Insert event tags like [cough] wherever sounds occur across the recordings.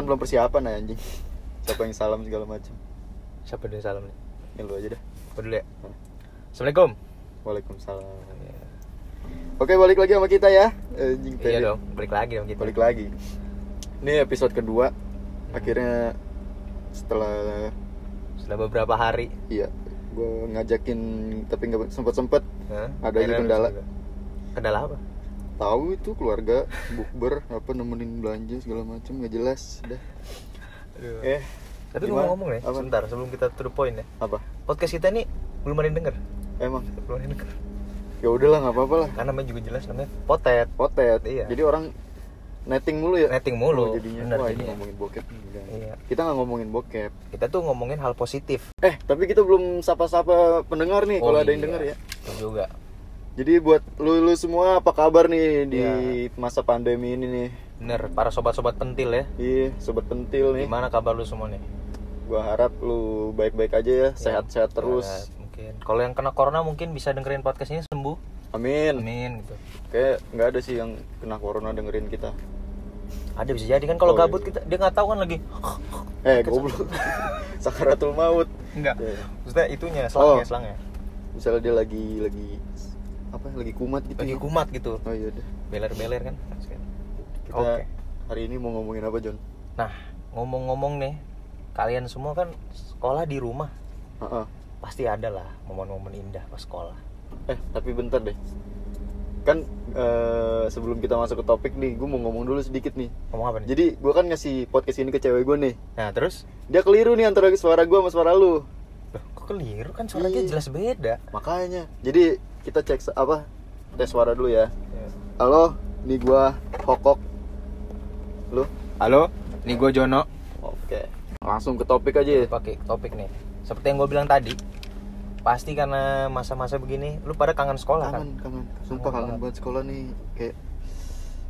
kan belum persiapan ya anjing siapa yang salam segala macam Siapa yang salam nih? ya lu aja dah dulu ya. Assalamualaikum. Waalaikumsalam oke balik lagi sama kita ya anjing Iya pede. dong, balik lagi dong kita. balik lagi ini episode kedua akhirnya setelah Setelah beberapa hari. iya gue ngajakin tapi nggak sempet sempet Hah? Ada aja kendala. juga. Kendala apa? Tahu itu keluarga bukber apa nemenin belanja segala macam nggak jelas dah eh Tapi gimana? ngomong-ngomong nih, Apa? sebentar sebelum kita to the point ya. apa Podcast kita ini belum ada yang denger. emang Belum ada yang denger. ya udahlah nggak apa-apa lah Karena namanya juga jelas namanya potet. potet Iya. jadi orang netting mulu ya Netting mulu. Oh, jadinya Bener wah ini ngomongin bokep Enggak. Iya. kita nggak ngomongin bokep Kita tuh ngomongin hal positif. eh tapi kita belum sapa-sapa pendengar nih Oh, kalau ada yang iya. denger ya Itu juga. Jadi buat lu, lu semua apa kabar nih di Iya. masa pandemi ini nih Bener, para sobat-sobat pentil ya. iya sobat pentil nih Gimana kabar lu semua nih? gua harap lu baik-baik aja ya sehat-sehat Ya, terus mungkin. Kalau yang kena corona mungkin bisa dengerin podcast ini sembuh. amin Amin gitu. kayak nggak ada sih yang kena corona dengerin kita Ada bisa jadi kan kalau Oh, gabut iya. kita dia nggak tahu kan lagi. eh [laughs] goblok [laughs] sakaratul maut Enggak. Ya. Maksudnya itunya selangnya Oh. selangnya. misalnya dia lagi lagi apa lagi kumat gitu Lagi ya. kumat gitu. oh iya deh Beler-beler kan. kita Oke. hari ini mau ngomongin apa John Nah, ngomong-ngomong nih, kalian semua kan sekolah di rumah. Heeh. Pasti ada lah momen-momen indah pas sekolah. eh tapi bentar deh kan eh, sebelum kita masuk ke topik nih gue mau ngomong dulu sedikit nih Ngomong apa nih? jadi gue kan ngasih podcast ini ke cewek gue nih Nah, terus dia keliru nih antara suara gue sama suara lu Loh, kok keliru kan suaranya jelas beda. makanya jadi kita cek apa tes suara dulu ya Ya. halo ini gue Hokok lu Halo, ini gue Jono. oke langsung ke topik aja ya Pakai topik nih. Seperti yang gue bilang tadi, pasti karena masa-masa begini, lu pada kangen sekolah kan? kangen kangen sumpah Kangen kangen banget. sekolah nih kayak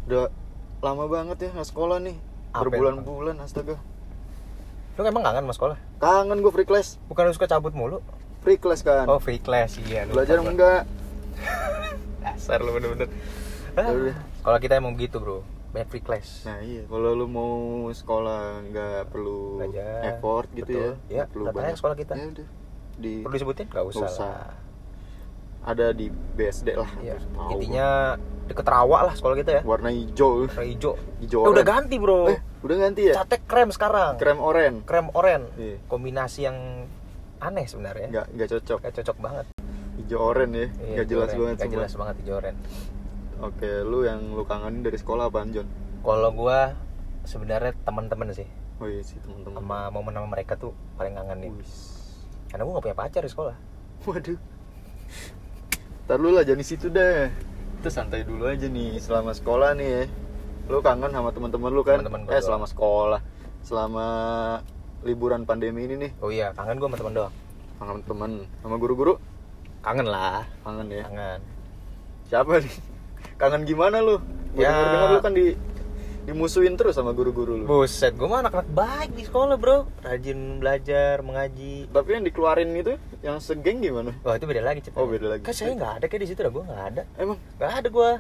udah lama banget ya nggak sekolah nih yang berbulan-bulan astaga Lu emang kangen sama sekolah? kangen gue free class Bukan lu suka cabut mulu? free class kan Oh, free class iya. belajar gua. enggak Dasar lu bener-bener. Ya udah. Sekolah kita emang gitu bro, banyak free class. nah iya kalau lu mau sekolah nggak perlu Belajar. effort gitu Betul. ya nggak perlu aja banyak sekolah kita. ya udah di Perlu disebutin? Gak usah, Nggak usah. lah. ada di BSD lah Iya. Tahu Intinya deket rawa lah sekolah kita ya. warna hijau Warna hijau. hijau Eh, udah ganti bro. eh udah ganti ya Catnya krem sekarang. krem oren Krem oren. Iya. Kombinasi yang aneh sebenarnya. nggak nggak cocok Gak cocok banget. Hijau oren ya Iya, nggak jelas oren. banget Gak jelas banget hijau oren. oke lu yang lu kangenin dari sekolah apaan John Kalau gua sebenarnya teman-teman sih oh iya sih teman-teman sama momen sama mereka tuh paling kangenin. Wis. Karena gua gak punya pacar di sekolah. waduh Ntar lu lah jangan di situ deh kita santai dulu aja nih selama sekolah nih ya lu kangen sama teman-teman lu kan Teman-teman gua eh doang. selama sekolah selama liburan pandemi ini nih Oh iya, kangen gua sama teman doang. kangen temen sama guru-guru Kangen lah. kangen ya? Kangen. siapa nih? [laughs] Kangen gimana lu? Ya. denger-denger lu kan di dimusuhin terus sama guru-guru lu. Buset, gue mah anak-anak baik di sekolah bro. Rajin belajar, mengaji. Tapi yang dikeluarin itu yang segeng gimana? Wah itu beda lagi ceritanya Oh, beda lagi. Kan saya nggak ada kayak di situ dah, gue nggak ada. Emang? Nggak ada gue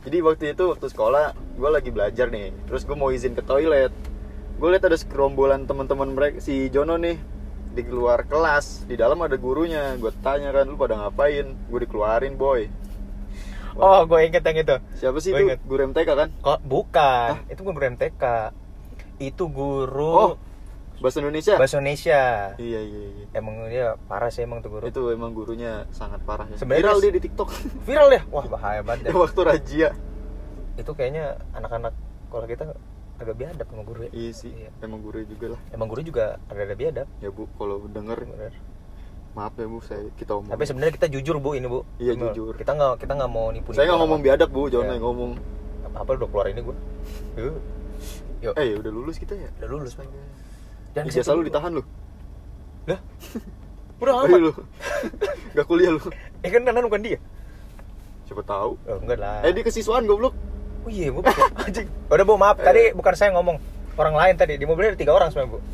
Jadi waktu itu waktu sekolah gue lagi belajar nih, terus gue mau izin ke toilet. Gue lihat ada sekerombolan teman-teman mereka si Jono nih di luar kelas, di dalam ada gurunya. Gue tanya kan, lu pada ngapain? Gue dikeluarin boy. Oh gue inget yang itu Siapa sih Gua itu? inget. Guru MTK kan? Kok bukan, itu bukan guru MTK Itu guru Oh, bahasa Indonesia. bahasa Indonesia Iya iya iya. Emang dia parah sih emang tuh guru Itu emang gurunya sangat parah ya. Sebenarnya Viral dia di TikTok. Viral ya? Wah bahaya banget ya. [laughs] waktu razia. Itu kayaknya anak-anak sekolah kita agak biadab sama guru ya Iya sih, Iya. emang guru juga lah. Emang guru juga ada-ada biadab Ya bu, kalau denger bener. maaf ya bu, saya kita omong. Tapi sebenarnya kita jujur bu ini bu. Iya, Bener. jujur. Kita nggak kita nggak mau nipu. saya nggak ngomong biadab bu, Iya. yang ngomong. Apa apa udah keluar ini gue. Yuk. Eh, ya udah lulus kita ya. Udah lulus. Pak. Jangan ke Ijazah situ lu ditahan lu. Lah. [laughs] Udah amat. iya lu. Gak kuliah lu. [laughs] Eh kan kanan bukan dia. Siapa tahu. Oh, enggak lah. Eh, di kesiswaan goblok. Oh iya, bu. [laughs] Anjing. Udah bu, maaf. Tadi bukan saya ngomong. Orang lain tadi di mobilnya ada tiga orang sebenarnya bu. [laughs]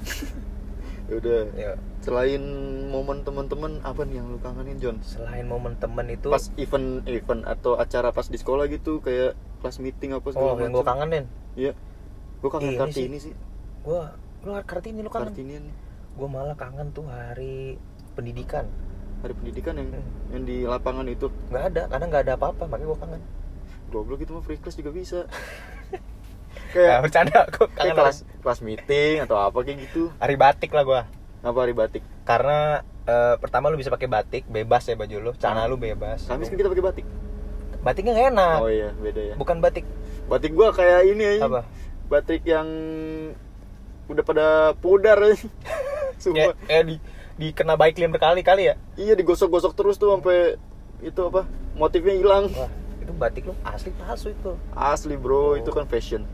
Ya udah. Ya. Selain momen teman-teman apa nih yang lu kangenin, John? Selain momen temen itu. Pas event event atau acara pas di sekolah gitu kayak kelas meeting apa segala Oh, yang gue kangenin. Iya. Gue kangen Ini Kartini sih. sih. gue lu kartini lu kangen Kartinian gue malah kangen tuh hari pendidikan hari pendidikan yang Hmm. yang di lapangan itu nggak ada karena nggak ada apa-apa makanya gue kangen goblok itu mah free class juga bisa. Ya [laughs] kayak bercanda aku kayak kelas kelas meeting atau apa kayak gitu. Hari batik lah gue apa hari batik? Karena eh, pertama lu bisa pakai batik bebas ya baju lu. Celana Ah. lu bebas. Kamis kan kita pakai batik? Batiknya nggak enak. Oh iya beda ya. Bukan batik. Batik gua kayak ini aja apa? Batik yang udah pada pudar aja [laughs] ya, semua eh di dikena baik clean berkali-kali ya? Iya digosok-gosok terus tuh sampai itu apa motifnya hilang itu batik lu asli palsu itu? Asli bro. Itu kan fashion.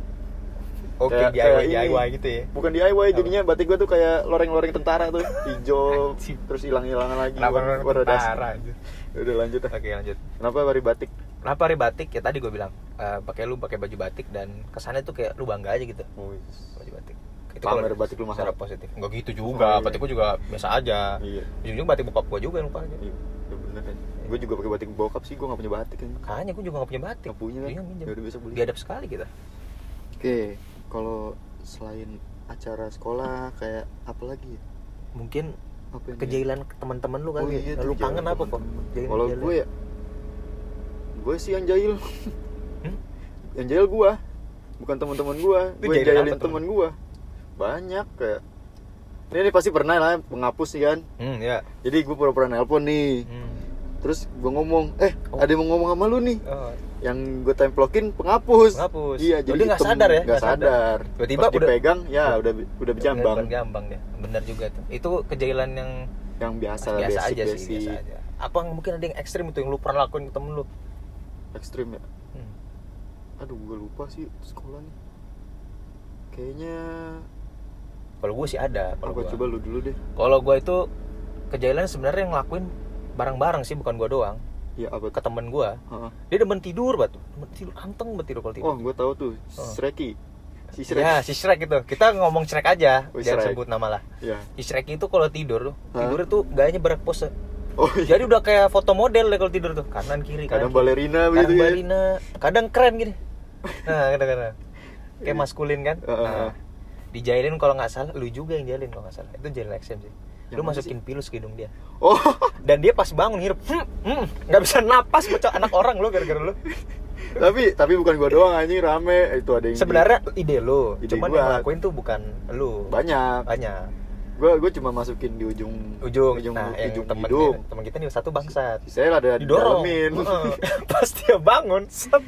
Oke Kayak- DIY kayak. DIY gitu ya? Bukan DIY jadinya batik gua tuh kayak loreng-loreng tentara tuh. Hijau terus hilang-hilangan lagi. Kenapa tentara anjir? udah lanjut oke lanjut. Kenapa hari batik? Kenapa hari batik? Ya tadi gue bilang eh, pakai lu pakai baju batik dan kesannya tuh kayak lu bangga aja gitu. Baju batik. Pamer kalau batik lu mahal. secara positif. Nggak gitu juga. Oh, iya. batik gua juga biasa aja. Iya. Ujung-ujung batik bokap gua juga yang lupa aja. Iya ya bener kan gue juga pakai batik bokap sih gue gak punya batik kan. Makanya gua juga gak punya batik. Nggak punya kan? iya minjem. Ya udah bisa beli. biadab sekali kita. Oke kalau selain acara sekolah kayak apa lagi? Ya? mungkin apa kejailan teman-teman lu Oh kali iya ya. tuh, lu kangen apa kok kalau gue ya gue sih yang jahil. Hmm? yang jahil gue bukan teman-teman gue Itu gue yang jahilin teman gue banyak kayak ini, ini pasti pernah lah penghapus sih kan? Hmm ya. Jadi gue pura-pura nelpon nih. Hmm. Terus gue ngomong eh Oh. ada yang mau ngomong sama lu nih oh. yang gue templokin penghapus Penghapus. iya Oh, jadi dia nggak sadar ya? nggak sadar. Tiba-tiba udah- dipegang ya udah udah berjambang Bukan gambang ya benar juga tuh itu kejailan yang yang biasa biasa, basic, aja sih basic. biasa aja apa yang mungkin ada yang ekstrim itu yang lu pernah lakuin ke temen lu ekstrim ya hmm. aduh gue lupa sih sekolah nih kayaknya kalau gue sih ada kalau gua. coba lu dulu deh kalau gue itu kejailan sebenarnya yang ngelakuin bareng-bareng sih bukan gue doang. Ya apa ke temen gue Heeh. dia demen tidur batu demen tidur anteng banget tidur kalau tidur. Oh gue tahu tuh Oh. Shreki. Si Shrek. ya si Shrek itu kita ngomong Shrek aja Oh, jangan Shrek. sebut nama lah. Ya si Shrek itu kalau tidur tidurnya tuh gayanya berpose. Oh iya. Jadi udah kayak foto model deh kalau tidur tuh. Kanan kiri kadang kanan, kiri. balerina kadang begitu ya. balina kadang keren gini. [laughs] Nah kadang-kadang. Kayak maskulin kan? Heeh, nah, dijailin kalau nggak salah. Lu juga yang jailin kalau nggak salah. Itu jailin ekstrim sih lu masukin pilus ke hidung dia. Oh. [laughs] Dan dia pas bangun hirup hmm, hmm, nggak bisa napas bocah anak orang lu gara-gara lu. [laughs] Tapi tapi bukan gue doang anjing rame. Itu ada yang di- sebenarnya ide lu Ide cuman gua. yang ngelakuin tuh bukan lu. Banyak. Banyak. Gue gue cuma masukin di ujung ujung, ujung, nah ujung temen hidung temen kita nih satu bangsat. Saya ada didorong. didalemin Heeh. [laughs] pas dia bangun set.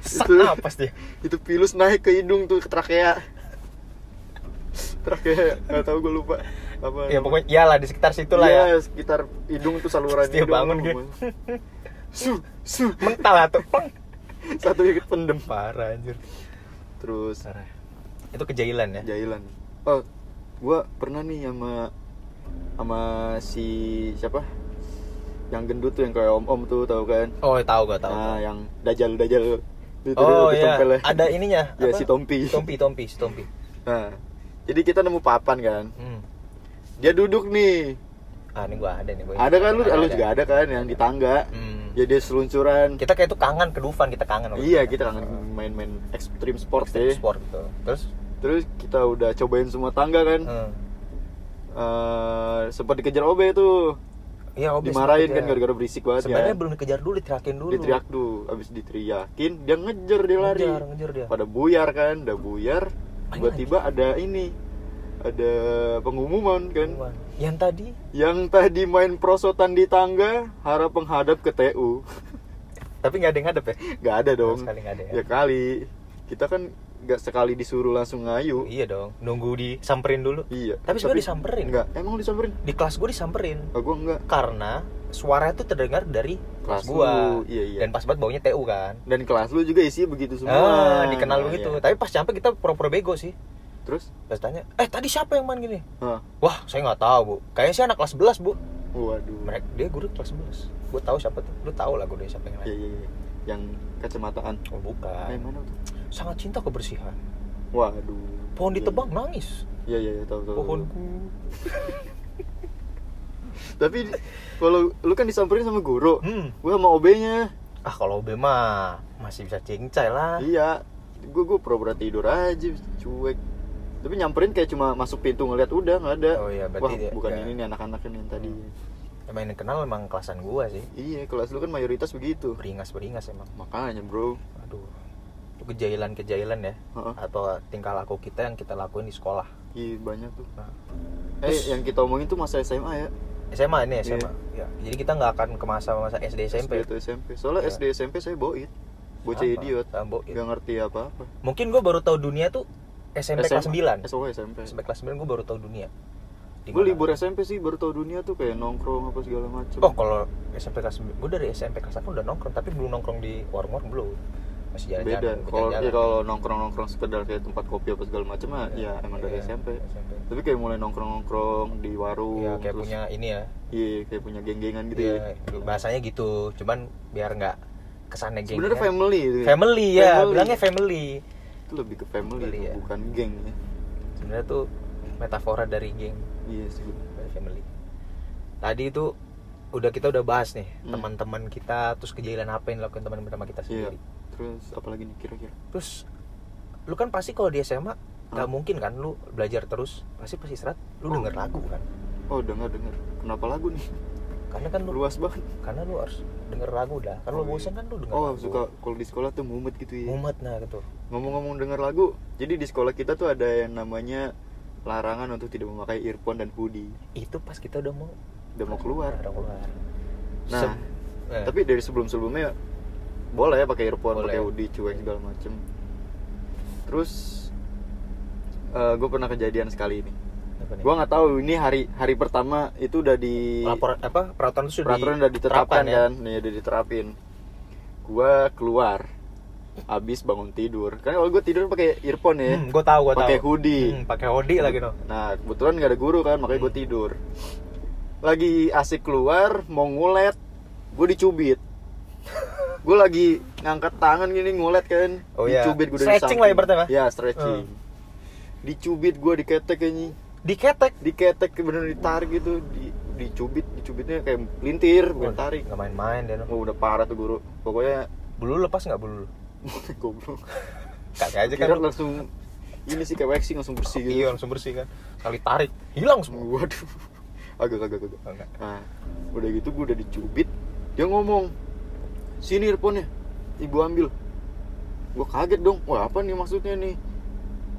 Set Itu- napas dia. itu pilus naik ke hidung tuh ke trakea. Trakea nggak tahu gue lupa apa ya pokoknya iyalah di sekitar situ lah Iya, ya sekitar hidung tuh saluran hidung bangun gitu. [laughs] su su mental Pleng. satu ikut pendem. Parah anjir. Terus parah. Itu kejailan ya? Jailan oh gua pernah nih sama sama si siapa? Yang gendut tuh yang kayak om om tuh tahu kan? Oh tahu gak tahu nah yang dajal dajal itu oh iya. tempelnya. ada ininya Ya, apa? si Tompi. Tompi Tompi si Tompi. Nah jadi kita nemu papan kan? Hmm. Dia duduk nih. Ah ini gua ada nih gua ada kan lu? Lu juga ada kan yang di tangga. Hmm. ya dia seluncuran. Kita kayak itu kangen ke Dufan kita kangen iya itu. kita kangen main-main ekstrim sport Extreme deh sport gitu. Terus? Terus kita udah cobain semua tangga kan. Hmm. Eh, sempat dikejar OB tuh. Iya, dimarahin kan gara-gara berisik banget Sebenarnya ya belum dikejar dulu, diteriakin dulu. diteriak tuh abis diteriakin dia ngejar dia lari. Ngejar, ngejar dia. pada buyar kan udah buyar tiba-tiba ada ini ada pengumuman kan Yang tadi yang tadi main prosotan di tangga harap menghadap ke TU tapi nggak ada yang ngadep ya? nggak ada dong sekali nggak ada ya. ya kali kita kan nggak sekali disuruh langsung ngayu Iya dong, nunggu disamperin dulu. iya Tapi sebenarnya disamperin. nggak emang disamperin Di kelas gue disamperin oh, gua enggak karena suara itu terdengar dari kelas Kelas gua. lu, iya, iya. Dan pas banget baunya TU kan. dan kelas lu juga isi begitu semua Ah, dikenal Nah, begitu. iya. Tapi pas nyampe kita pura-pura bego sih. Terus Terus tanya, "Eh, tadi siapa yang main gini?" Hah, Wah, saya nggak tahu, Bu. Kayaknya sih anak kelas 11, Bu. waduh Mereka dia guru kelas 11. Gue tahu siapa tuh. Lu tahu lah gue siapa yang iya main. iya iya. yang kacamataan Oh, eh, bukan. mana tuh Sangat cinta kebersihan. waduh Pohon Iya, ditebang nangis. iya iya iya, tahu tahu. Pohonku. [laughs] tapi kalau lu kan disamperin sama guru Hmm. gua sama OB-nya Ah, kalau OB mah masih bisa cincai lah. iya gua gua pura-pura tidur aja cuek tapi nyamperin kayak cuma masuk pintu ngeliat udah nggak ada. Oh iya, wah berarti dia- bukan ya. ini nih anak-anak ini yang tadi. Emang yang kenal emang kelasan gua sih. Iya kelas lu kan mayoritas begitu. Beringas beringas emang. Makanya bro. Aduh. Itu kejailan kejailan ya. Heeh. atau tingkah laku kita yang kita lakuin di sekolah. Iya banyak tuh. Nah, eh Terus- yang kita omongin tuh masa SMA ya. SMA ini SMA Iya. ya jadi kita nggak akan ke masa masa SD SMP SD atau SMP soalnya Iya. SD SMP saya boit. Bocah idiot. boit. nggak ngerti apa-apa. Mungkin gua baru tahu dunia tuh SMP kelas 9 SO SMP SMP kelas 9 gua baru tahu dunia gue libur SMP sih baru tau dunia tuh kayak nongkrong apa segala macem Oh kalau SMP kelas 9 Gue dari SMP kelas 8 udah nongkrong Tapi belum nongkrong di warung-warung belum Masih beda jalan-jalan kalau ya kalau nongkrong nongkrong sekedar kayak tempat kopi apa segala macem mah ya emang dari Iya, SMP SMP. tapi kayak mulai nongkrong nongkrong di warung Iya kayak terus- punya ini ya iya kayak punya geng-gengan gitu Iya, ya bahasanya gitu Cuman biar nggak kesannya geng sebenarnya family ya. Family ya Family. Bilangnya family itu lebih ke family, Family, ya. bukan geng ya. Sebenarnya tuh metafora dari geng. Iya sih Dari family. Tadi itu udah kita udah bahas nih Hmm. teman-teman kita terus kejadian apa yang dilakukan teman-teman kita iya. sendiri. Terus apalagi nih kira-kira? Terus lu kan pasti kalau di SMA nggak Hah? mungkin kan lu belajar terus pasti pasti istirahat lu Oh. denger lagu kan? Oh dengar dengar kenapa lagu nih karena kan lu luas banget. karena lu harus denger lagu dah. Kan lu Oh, iya. bosan kan lu denger oh lagu. suka kalau di sekolah tuh mumet gitu ya. Mumet nah gitu. Ngomong-ngomong dengar lagu jadi di sekolah kita tuh ada yang namanya larangan untuk tidak memakai earphone dan hoodie. Itu pas kita udah mau udah mau keluar. Udah keluar. Nah, Seb- eh, tapi dari sebelum sebelumnya boleh ya pakai earphone pakai hoodie cuek segala macem. Terus gue pernah kejadian sekali ini? Gue nggak tahu ini hari hari pertama itu udah di laporan apa peraturan itu sudah peraturan udah ditetapkan ya? kan nih udah diterapin gue keluar abis bangun tidur kan kalau gue tidur pakai earphone ya hmm, gue tahu gue tahu pakai hoodie hmm, pakai hoodie lagi no Nah, kebetulan nggak ada guru kan, makanya gue Hmm. tidur. Lagi asik keluar, mau ngulet, gue dicubit. gue lagi ngangkat tangan gini ngulet kan, Oh, iya. dicubit gue dari Stretching lah ibaratnya, Pak? Ya, stretching. Dicubit gue diketek kayaknya. Diketek Diketek bener ditarik gitu, di, dicubit, dicubitnya kayak lintir, bukan tarik. nggak main-main no Oh, udah parah tuh guru. Pokoknya bulu lu lepas nggak bulu lu [laughs] goblok. kagak aja kan langsung ini sih kayak waxing langsung bersih gitu. iya langsung bersih kan kali tarik hilang semua Waduh. [laughs] Agak agak agak. Enggak. Nah, udah gitu gue udah dicubit. Dia ngomong, sini earphone-nya, ibu ambil. Gue kaget dong, wah apa nih maksudnya nih?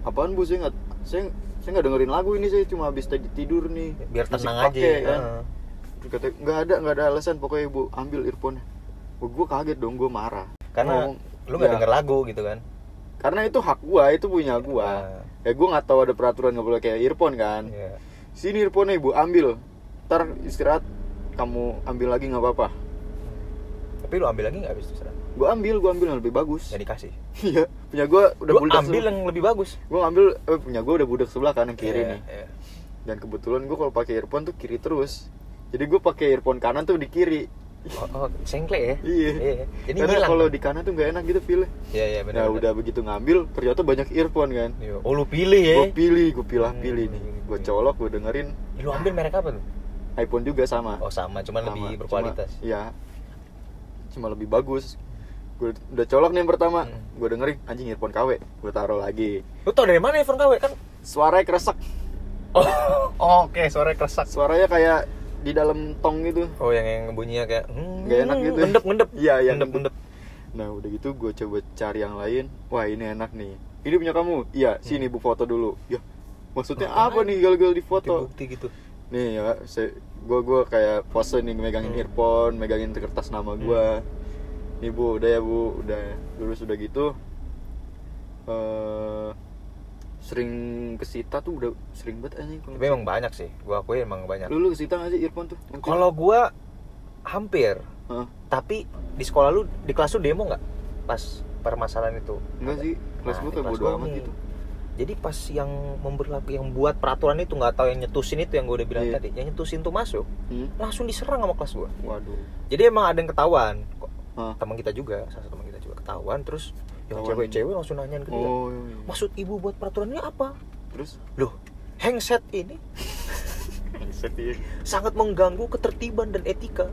Apaan bu? Saya nggak, saya, saya nggak dengerin lagu ini, saya cuma habis tadi tidur nih. biar tenang aja pakai, kan. Terus kata, nggak ada, nggak ada alasan, pokoknya ibu ambil earphone-nya. Wah, gue kaget dong, gue marah. karena Ngomong, lu nggak "Ya, denger lagu gitu kan Karena itu hak gua, itu punya gua. Ah. Ya gue nggak tahu ada peraturan nggak boleh kayak earphone kan. Iya. sini earphone ibu ambil ntar istirahat kamu ambil lagi nggak apa-apa tapi lu ambil lagi nggak habis sekarang gue ambil gue ambil yang lebih bagus. Nggak dikasih? [laughs] Iya punya gue udah budak ambil yang lebih bagus. Gue ambil eh, punya gue udah budak sebelah kan yang kiri Iya, nih. iya. dan kebetulan gue kalau pakai earphone tuh kiri terus. Jadi gue pakai earphone kanan tuh di kiri. Oh, oh sengkle ya? Iya. Jadi karena hilang kalau di kanan tuh nggak enak gitu pilih iya iya benar nah udah begitu ngambil ternyata banyak earphone kan. Iya. oh lu pilih ya? Gue pilih gue pilih Hmm. pilih nih. gue colok gue dengerin. Lu ambil merek apa tuh? iPhone juga sama. Oh sama cuman Sama, lebih berkualitas. cuma, iya. Cuma lebih bagus gue udah colok nih yang pertama. Hmm. gue dengerin anjing earphone KW gue taruh lagi. Lu tau dari mana iPhone KW kan? Suaranya kresek [laughs] oh oke suaranya keresak suaranya kayak di dalam tong gitu. Oh yang yang bunyinya kayak hmm, Nggak enak gitu. ngendep ngendep. [laughs] Iya, iya, ngendep ngendep. nah udah gitu gue coba cari yang lain. Wah ini enak nih. Ini punya kamu? Iya sini bu foto dulu. Ya maksudnya Ngapain? apa nih gal-gal di foto? Bukti gitu. Nih ya gue gue kayak pose nih megangin Hmm. earphone megangin kertas nama gue nih bu udah ya bu. Udah terus udah gitu. Eh sering kesita tuh udah sering banget anjing tapi emang banyak sih. Gua akui emang banyak. Lu lu kesita nggak sih earphone tuh? Kalau gua hampir. Hah? tapi di sekolah lu di kelas lu demo nggak? Pas permasalahan itu? Enggak sih. Kelas Nah, gue di kayak bodo gua amat gitu. Jadi pas yang memberlaku yang buat peraturan itu nggak tahu yang nyetusin itu yang gue udah bilang Iya. tadi yang nyetusin tuh masuk. Hmm? langsung diserang sama kelas gua. Waduh. Jadi emang ada yang ketahuan Hah? teman kita juga salah satu teman kita juga ketahuan terus yang cewek-cewek langsung nanyain ke dia. Oh iya, iya. maksud ibu buat peraturannya apa? Terus? Loh handset ini [laughs] sedih sangat mengganggu ketertiban dan etika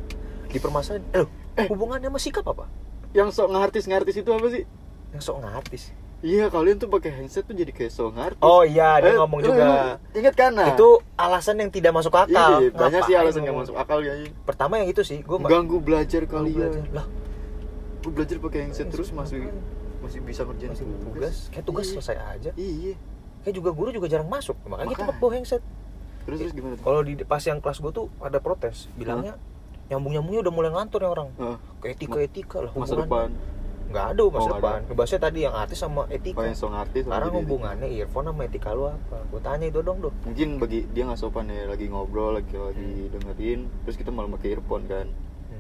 di permasalahan. Eh, loh, hubungannya sama sikap apa? Yang sok ngartis ngartis itu apa sih? Yang sok ngartis? Iya kalian tuh pakai handset tuh jadi kayak so ngartis. Oh iya, dia Eh, ngomong lu- juga. lu inget kan? Nah. Itu alasan yang tidak masuk akal. iya, banyak sih alasan nggak masuk akal ya Pertama yang itu sih, gue ganggu belajar kalian. Lah, gue belajar pakai handset terus masih masih bisa ngerjain masih tugas, kayak tugas Iya. selesai aja. iya Kayak juga guru juga jarang masuk, makanya kita Makanya. bawa handset. terus terus gimana Kalau di pas yang kelas gue tuh ada protes, bilangnya nyambung nyambungnya udah mulai ngantor ya orang. Heeh. Ke etika etika lah masa depan Nggak ada masa Oh, depan. ada. Ngebahasnya tadi yang artis sama etika. oh yang so ngartis Sekarang jadi- hubungannya earphone sama etika lu apa? Gue tanya itu dong dong. mungkin bagi dia nggak sopan ya lagi ngobrol lagi lagi dengerin terus kita malah pakai earphone kan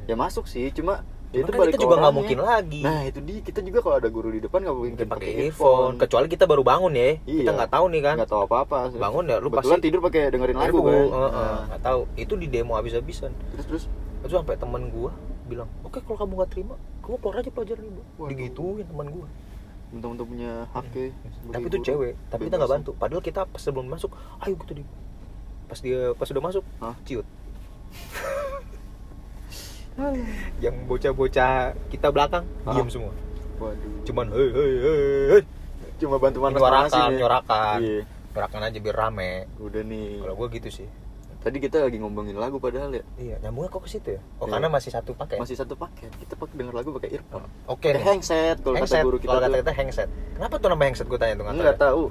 ya masuk sih cuma ya itu kan balik kita juga nggak mungkin lagi. nah itu dia kita juga kalau ada guru di depan nggak mungkin pakai earphone. Kecuali kita baru bangun ya. Kita Iya. nggak tahu nih kan. nggak tahu apa apa Bangun ya, lu Kebetulan pasti- tidur pakai dengerin lagu kan heeh, Nah, nggak tahu. Itu di demo habis-habisan. terus terus Itu sampai teman gua bilang, oke kalau kamu nggak terima, kamu keluar aja pelajaran ibu. Digituin teman gua. mentang-mentang punya hak ya sebagai Tapi itu guru. cewek, tapi kita nggak Bebas. bantu. Padahal kita pas sebelum masuk, ayo gitu di. Pas dia pas udah masuk, Hah? ciut. [laughs] [laughs] Yang bocah-bocah kita belakang Hah? diam semua. waduh Cuman hei hei hei. cuma bantu manas Nyorakan, nyorakan. iya Gerakan aja biar rame. udah nih Kalau gua gitu sih. Tadi kita lagi ngomongin lagu padahal ya Iya, nyambungnya kok ke situ ya? Oh, Iya. karena masih satu pakai. masih satu paket kita pakai denger lagu pakai earphone Oke Eh, nih. handset kalau kata guru kita Kalau kata kita handset. Kenapa tuh nama handset gue tanya tuh nggak tahu nggak ya. tahu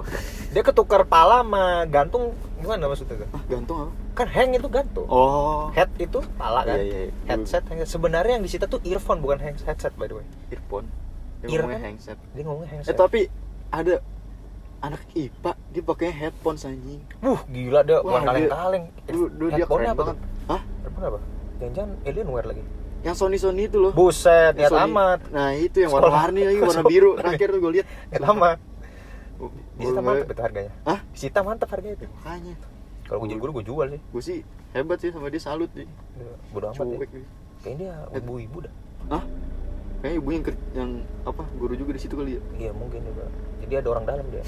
Dia ketukar pala sama gantung gimana maksudnya tuh? ah gantung apa Kan hang itu gantung. oh Head itu pala kan? Iya, iya, iya. Headset, handset. Sebenarnya yang disita tuh earphone bukan headset by the way. earphone Ear Dia ngomongnya kan? handset Dia ngomongnya eh tapi ada anak IPA dia pakainya headphones anjing Wuh, gila dia Wah, kaleng-kaleng. dulu dulu dia Headphone keren apa banget tuh? hah Headphone apa? Jangan-jangan Alienware lagi. yang Sony Sony itu loh Buset, niat Sony- amat. nah itu yang warna-warni lagi warna biru [laughs] terakhir tuh gue lihat Niat amat. Disita Gua- mantep itu harganya. Hah? Disita mantep harganya itu. makanya Kalau gue jadi guru gue jual sih. gue sih hebat sih sama dia salut sih Ya, Bodo amat cuek deh. dia. Kayaknya dia ibu-ibu dah. Hah? Kayaknya ibu yang, yang apa guru juga di situ kali ya. Iya mungkin juga. Jadi ada orang dalam dia.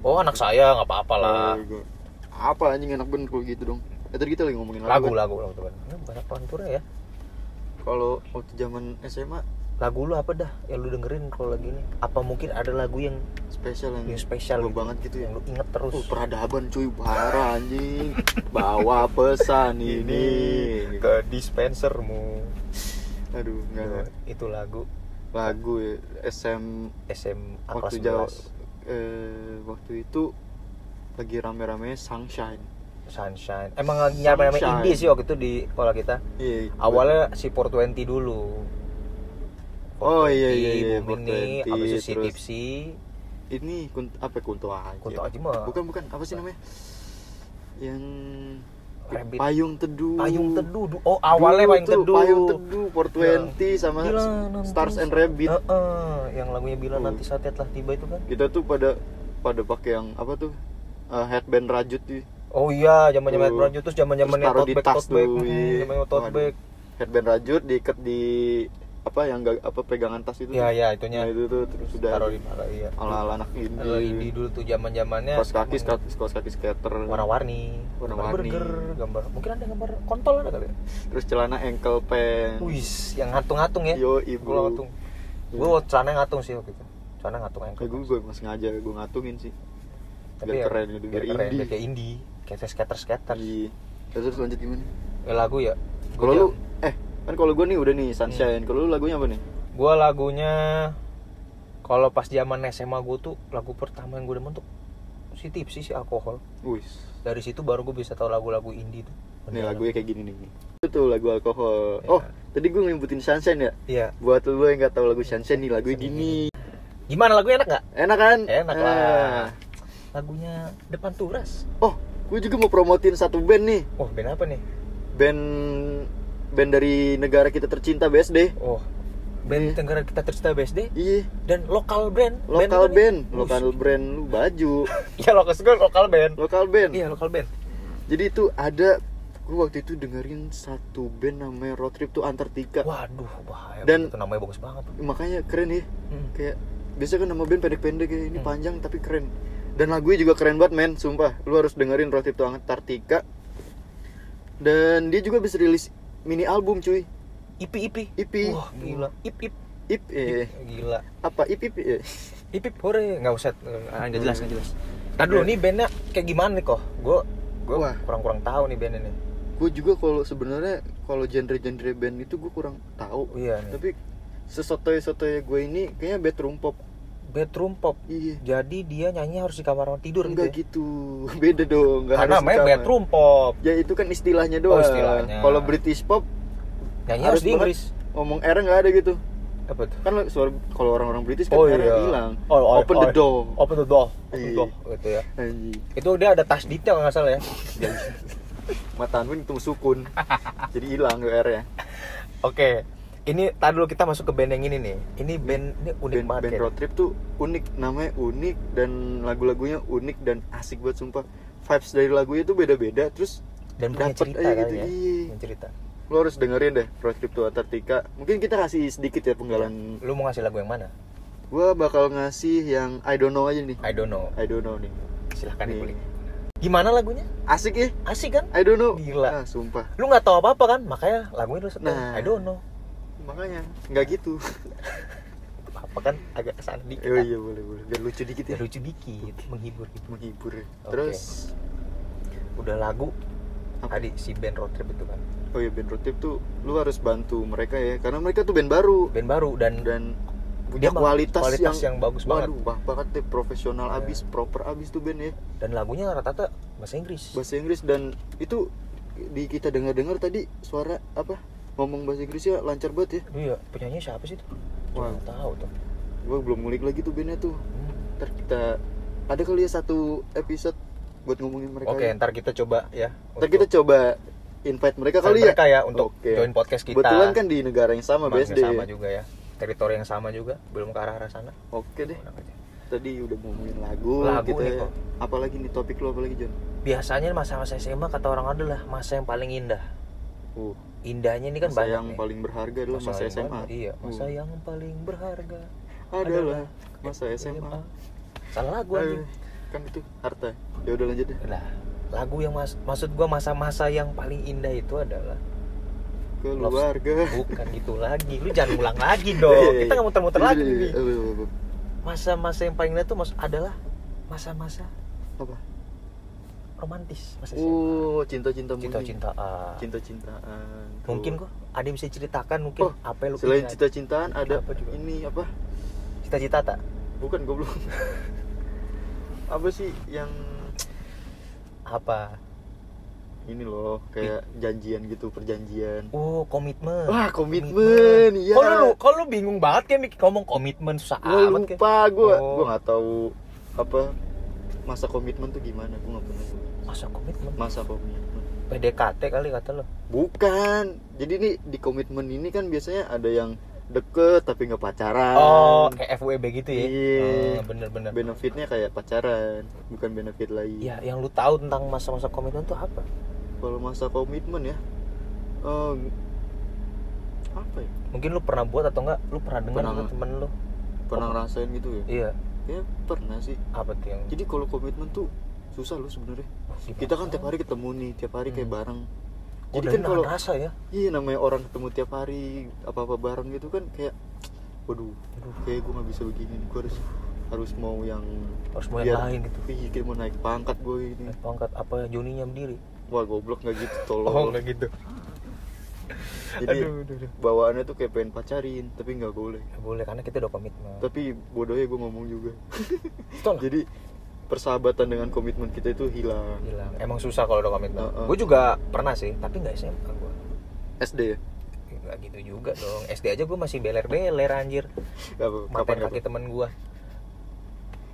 Oh anak saya nggak apa-apa lah. Oh, gua- Apa anjing enak bener kalau gitu dong. Eh tadi kita lagi ngomongin Lagu kan? lagu lagu teman. Ini banyak pantura ya. Kalau waktu zaman SMA Lagu lu apa dah yang lu dengerin kalau lagi ini? Apa mungkin ada lagu yang spesial yang, yang spesial gua banget gitu ya. Yang lu inget terus. Oh, peradaban cuy, parah anjing. Bawa pesan [laughs] ini. ke dispensermu. Aduh, enggak. enggak. Itu lagu Lagu ya, SM SMA waktu kelas jauh 11. eh waktu itu lagi rame-rame Sunshine. Sunshine. Emang lagi Sunshine. indie sih waktu itu di sekolah kita. Iya. Awalnya si 420 dulu. Oh, iya, 420, iya, iya, Bumini, 420, habis itu si Tipsy. ini kunt apa kunto aja Kunto Aji mah. bukan bukan apa sih namanya yang Rabbit. payung teduh Payung Teduh. du- Oh, awalnya Dulu Payung tuh Teduh. payung teduh 420 sama Bila nanti Stars and Rabbit Heeh, yang lagunya bila Oh. nanti saatnya telah tiba itu kan. kita tuh pada pada pakai yang apa tuh eh, headband rajut tuh Oh iya, zaman-zaman Tuh. Brajut terus taruh tote bag, tote bag. headband rajut diikat di apa yang gak, apa pegangan tas itu Iya, tuh. iya, itunya. nah, itu tuh terus sudah Taruh di mana iya. ala ala anak indie indie dulu tuh zaman-zamannya kaos kaki emang skater kaos kaki skater warna-warni, Warna-warni. gambar. Mungkin ada gambar kontol ada kali ya? terus celana ankle pants Wis, yang ngatung-ngatung ya. Yo, ibu. Ngatung. Gue celana ngatung sih waktu itu. Celana ngatung ankle. Kayak gue, gue emang sengaja gue ngatungin sih Tapi biar ya, keren gitu, biar biar keren, indie. biar kayak indie, kayak skater-skater. Iya. Terus, lanjut gimana? Eh, lagu ya. Kalau lu eh kan kalau gue nih udah nih Sunshine. Kalau lu lagunya apa nih? Gua lagunya kalau pas zaman SMA gue tuh lagu pertama yang gue demen tuh si tipsi si alkohol. Wis. Dari situ baru gue bisa tahu lagu-lagu indie tuh. Nih lagunya kayak gini nih. Itu tuh lagu alkohol. Iya. Oh, tadi gue nyebutin Sunshine ya. Iya. Buat lu yang nggak tahu lagu Sunshine nih, lagunya gini. Gimana lagunya enak nggak? Enak kan? Enak Ah. lah. Lagunya Depan Turas. Oh, gue juga mau promotin satu band nih. Oh, band apa nih? Band band dari negara kita tercinta BSD. Oh, band Tenggara kita tercinta BSD Iya, dan lokal brand. lokal band, Wih. lokal brand lu baju. Iya, [laughs] lokal gue lokal band. Lokal band. Iya, lokal band. Jadi itu ada gue waktu itu dengerin satu band namanya Road Trip to Antartika. Waduh, bahaya. Dan- itu namanya bagus banget. Makanya keren ya. Hmm. Kayak biasa kan nama band pendek-pendek ya, ini Hmm. panjang tapi keren. Dan lagunya juga keren banget men, sumpah. Lu harus dengerin Road Trip to Antartika. Dan dia juga bisa rilis mini album cuy. Ipi Ipi. Ipi. Wah, gila. Ip Ip. Ip eh Gila. apa ip ip eh. [laughs] hip hip hore nggak usah eh, nggak jelas nggak jelas Tadi dulu nih bandnya kayak gimana nih kok gue gue kurang kurang tahu nih bandnya nih gue juga kalau sebenarnya kalau genre-genre band itu gue kurang tahu iya nih. tapi sesotoy sotoy gue ini kayaknya bedroom pop bedroom pop. Iya. Jadi dia nyanyi harus di kamar tidur enggak gitu gitu. [laughs] Beda dong ya? nggak karena harus namanya bedroom pop. Ya itu kan istilahnya doang. istilahnya. kalau British pop nyanyi Harus harus di. Inggris. Ngomong R nggak ada gitu. Apa tuh? Kan suara kalau orang-orang British kan Oh, R iya. hilang. Oh, oh, open oh. the door. open the door open Iya. the door gitu ya. Anjing. itu dia ada tasdidnya kalau nggak salah ya? [laughs] Mata Anwin itu sukun. [laughs] Jadi hilang tuh R ya oke ini tadi dulu kita masuk ke band yang ini nih. Ini band ini unik band, banget band kayaknya. road trip tuh unik namanya unik dan lagu-lagunya unik dan asik buat sumpah. Vibes dari lagunya tuh beda-beda terus dan punya cerita aja kan gitu, ya iya. punya cerita. Lo harus dengerin deh road trip to Antartika. Mungkin kita kasih sedikit ya penggalan. Lu mau ngasih lagu yang mana? Gua bakal ngasih yang I don't know aja nih. I don't know. I don't know nih. Silahkan Nih. dikulik. Gimana lagunya? Asik ya? Asik kan? I don't know. Gila. ah, sumpah. Lu nggak tahu apa apa kan? Makanya lagunya lu setel Nah. I don't know makanya nggak gitu. Apa kan agak ke sana dikit oh iya boleh boleh. Biar lucu dikit ya. Biar lucu dikit menghibur gitu. Menghibur. Oke. terus? Udah lagu Apa? tadi si band road trip itu kan? Oh iya band road trip tuh lu harus bantu mereka ya. Karena mereka tuh band baru. Band baru dan dan Dia punya mah kualitas, kualitas yang, yang bagus banget. waduh, banget deh. Profesional Iya. abis proper abis tuh band ya. Dan lagunya rata-rata bahasa Inggris. Bahasa Inggris dan itu di kita dengar-dengar tadi suara apa ngomong bahasa Inggrisnya lancar banget ya. Iya penyanyi siapa sih tuh Wah. Nggak tahu tuh. Gue belum ngulik lagi tuh bandnya tuh. Hmm. ntar kita ada kali ya satu episode buat ngomongin mereka oke ya. ntar kita coba ya ntar kita coba invite mereka kali mereka ya. ya untuk Oke. join podcast kita. Kebetulan kan di negara yang sama Marknya BSD sama juga ya. Teritori yang sama juga belum ke arah arah sana. Oke deh. Tadi udah ngomongin lagu, Lagu gitu nih ya. kok. apalagi nih topik lo apalagi John? Biasanya masa-masa SMA kata orang adalah masa yang paling indah. Uh indahnya ini kan masa banyak yang nih. paling berharga adalah masa, yang SMA baru- iya masa Uh. yang paling berharga adalah masa SMA salah lagu Eh, aja kan itu harta. Ya udah lanjut deh. Lah lagu yang mas maksud gua masa-masa yang paling indah itu adalah keluarga. Bukan gitu lagi. Lu jangan ulang lagi dong. [laughs] Kita nggak muter-muter lagi Iya, iya, nih. iya. Masa-masa yang paling indah itu mas adalah masa-masa apa romantis masa SMA. oh cinta-cinta murni. cinta-cintaan cinta-cintaan mungkin Tuh. kok ada yang bisa ceritakan mungkin Oh, apa yang lu selain ingat? cinta-cintaan ada Apa juga? ini apa cita-cita tak bukan goblok [laughs] apa sih yang apa ini loh kayak janjian gitu perjanjian oh komitmen wah komitmen iya Kok lu, kok lu bingung banget kayak mikir ngomong komitmen susah gue amat kayak. lupa gue Oh. gue nggak tahu apa masa komitmen tuh gimana gue nggak pernah Masa komitmen? masa komitmen PDKT kali kata lo. bukan jadi nih di komitmen ini kan biasanya ada yang deket tapi nggak pacaran Oh, kayak FWB gitu ya. Iya. Oh, bener-bener. benefitnya kayak pacaran bukan benefit lain Ya, yang lu tahu tentang masa-masa komitmen tuh apa? kalau masa komitmen ya eh, apa ya Mungkin lu pernah buat atau enggak? Lu pernah dengar Pernah. temen lu? pernah ngerasain gitu ya Iya. ya pernah sih Apa tuh yang jadi kalau komitmen tuh susah loh sebenarnya kita kan tiap hari ketemu nih tiap hari kayak Hmm. bareng Oh, jadi kan kalau rasa ya. iya namanya orang ketemu tiap hari apa apa bareng gitu kan kayak waduh Aduh, kayak gue nggak bisa begini gue harus harus mau yang harus mau yang lain gitu. iya kayak mau naik pangkat gue ini Naik pangkat apa Joninya berdiri? wah goblok nggak gitu tolong Oh, enggak gitu. [laughs] jadi aduh, aduh, aduh. bawaannya tuh kayak pengen pacarin tapi nggak boleh Nggak boleh karena kita udah komitmen. tapi bodohnya gue ngomong juga [laughs] jadi persahabatan dengan komitmen kita itu hilang hilang. Emang susah kalau udah komitmen. Heeh. Gue juga pernah sih, tapi nggak SMA gue. SD ya Nggak gitu juga dong. SD aja gue masih beler-beler anjir. Matain kapan kaki temen gue.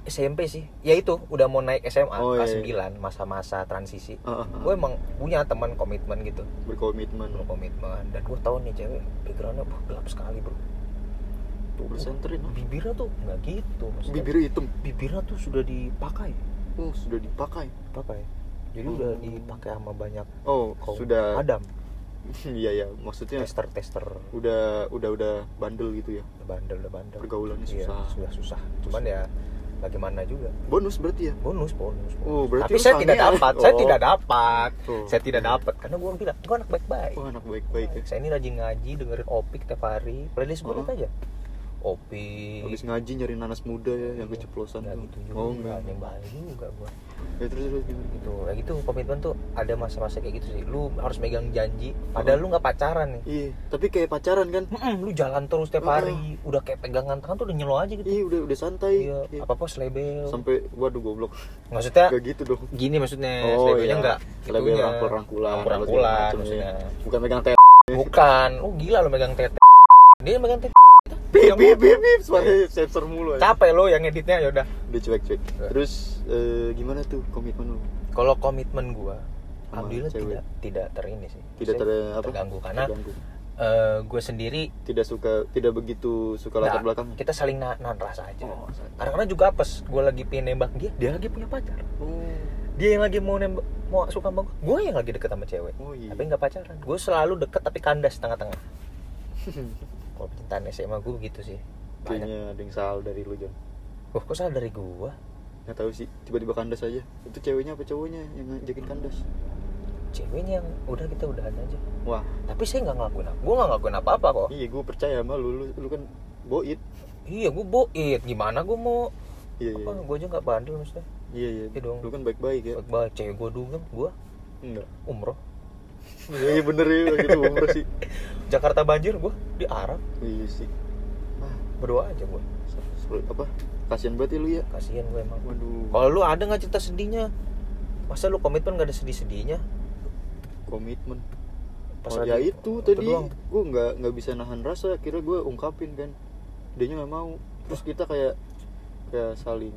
SMP sih. Ya itu, udah mau naik SMA Oh, kelas iya, 9, masa-masa transisi. Ah, ah, ah. Gue emang punya teman komitmen gitu. berkomitmen Belum komitmen dan gue tahu nih cewek backgroundnya wah, gelap sekali bro tuh senterin bibirnya tuh nggak gitu maksudnya bibir hitam. Bibirnya tuh sudah dipakai. Oh sudah dipakai. Pakai. Jadi Hmm. udah dipakai sama banyak oh kaum sudah. Adam. [laughs] Iya ya maksudnya tester tester udah udah udah bandel gitu ya? Udah bandel udah bandel. Pergaulannya Iya, susah. sudah susah. Cuman ya bagaimana juga. Bonus berarti ya? Bonus bonus, bonus. Oh, berarti tapi saya tidak dapat saya Oh. tidak dapat. Oh. saya tidak dapat karena gue bilang gue anak baik-baik. Oh anak baik-baik ya. Saya ini rajin ngaji dengerin opik tiap hari. Playlist gue Oh. aja Opi. habis ngaji nyari nanas muda ya yang keceplosan Nggak gitu juga. oh enggak enggak nyembah juga gua. ya terus terus gimana Gitu. Kayak gitu komitmen tuh ada masa-masa kayak gitu sih. Lu harus megang janji padahal lu nggak pacaran nih. iya tapi kayak pacaran kan Mm-mm, lu jalan terus tiap hari, udah kayak pegangan tangan tuh udah nyelo aja gitu. iya udah udah santai Iya, Iya. apa-apa selebel. sampai waduh goblok Maksudnya Gak gitu dong gini maksudnya, Oh, selebelnya iya. enggak Selebel itunya. rangkul-rangkulan, Rangkul-rangkulan macam-macam, maksudnya. bukan megang teh Bukan, lu gila lu megang tete. Dia megang tete. Bip Yang bip bip bip suaranya sensor mulu aja Capek lo yang editnya ya udah. dia cuek cuek terus eh, gimana tuh komitmen lu Kalau komitmen gua alhamdulillah cewek. tidak tidak terini sih. tidak ter apa terganggu karena Terganggu. eh, gue sendiri tidak suka tidak begitu suka latar nggak, belakang kita saling na nahan rasa aja. Oh, saling. Kadang-kadang juga apes, gue lagi pengen nembak dia, dia lagi punya pacar. oh Dia yang lagi mau nembak, mau suka sama gue, gue yang lagi deket sama cewek. oh iya Tapi nggak pacaran. Gue selalu deket tapi kandas tengah-tengah. [laughs] Kalau percintaan SMA gue begitu sih. Banyak. kayaknya ada yang salah dari lu John Wah, kok salah dari gue? nggak tahu sih tiba-tiba kandas aja itu ceweknya apa cowoknya yang ngajakin kandas Ceweknya yang udah kita udahan aja. wah Tapi saya nggak ngelakuin apa. Gue nggak ngelakuin apa-apa kok. iya gue percaya sama lu lu, lu kan boit Iya, gue boit. Gimana gue mau iya iya apa? Gue aja nggak bandel maksudnya. iya iya Iya dong. lu kan baik-baik ya Baik, cewek gue dugem, gue enggak umroh. Iya iya, bener ya gitu umroh sih Jakarta banjir, gue di Arab. iya sih ah Berdoa aja gue. apa kasihan banget ya lu ya Kasian gue emang. waduh Kalau lu ada nggak cerita sedihnya? Masa lu komitmen gak ada sedih-sedihnya? komitmen Pas oh, ya itu tadi doang. gue nggak nggak bisa nahan rasa kira gue ungkapin kan dia nggak mau terus kita kayak kayak saling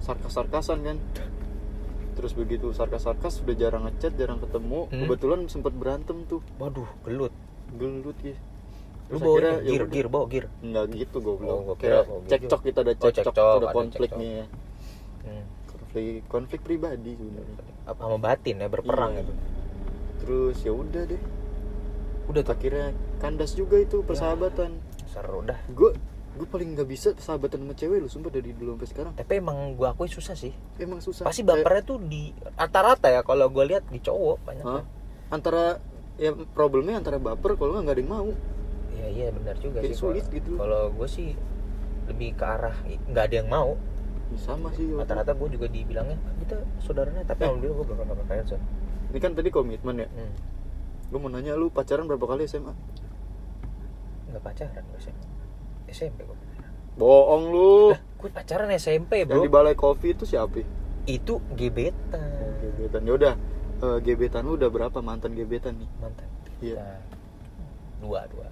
sarkas-sarkasan kan terus begitu sarkas-sarkas udah jarang ngechat jarang ketemu Hmm. kebetulan sempat berantem tuh Waduh, gelut. gelut ya Lu bawa akhirnya ini, ya gear, gear, bawa gear. nggak gitu gue belum Oh, kira gear cekcok kita ada Oh, cekcok cekcok, ada ada konflik cekcok. nih ya. Hmm. konflik konflik pribadi sebenarnya Apa sama batin ya, berperang Iya. gitu. terus ya udah deh Udah tuh. akhirnya kandas juga itu persahabatan Seru dah. gue gue paling nggak bisa sahabatan sama cewek lu sumpah dari dulu sampai sekarang Tapi emang gua akui susah sih. emang susah Pasti Kayak, bapernya tuh di rata-rata ya kalau gua lihat di cowok banyak. Hah? antara ya problemnya antara baper kalau nggak ada yang mau Iya iya benar juga Kayak sih. sulit kalau- gitu. Kalau gue sih lebih ke arah nggak ada yang mau. Ya, sama sih Rata-rata gue juga dibilangnya "Ah, kita saudaranya tapi Eh. alhamdulillah gue belum pernah pacaran so. ini kan tadi komitmen ya Hmm. gue mau nanya lu pacaran berapa kali SMA Nggak pacaran gue SMP. SMP pacaran. bohong lu Lah, gue pacaran SMP yang bro. di balai kopi itu siapa Itu gebetan. gebetan ya udah eh, gebetan lu udah berapa mantan gebetan nih Mantan. Iya. Nah, dua dua.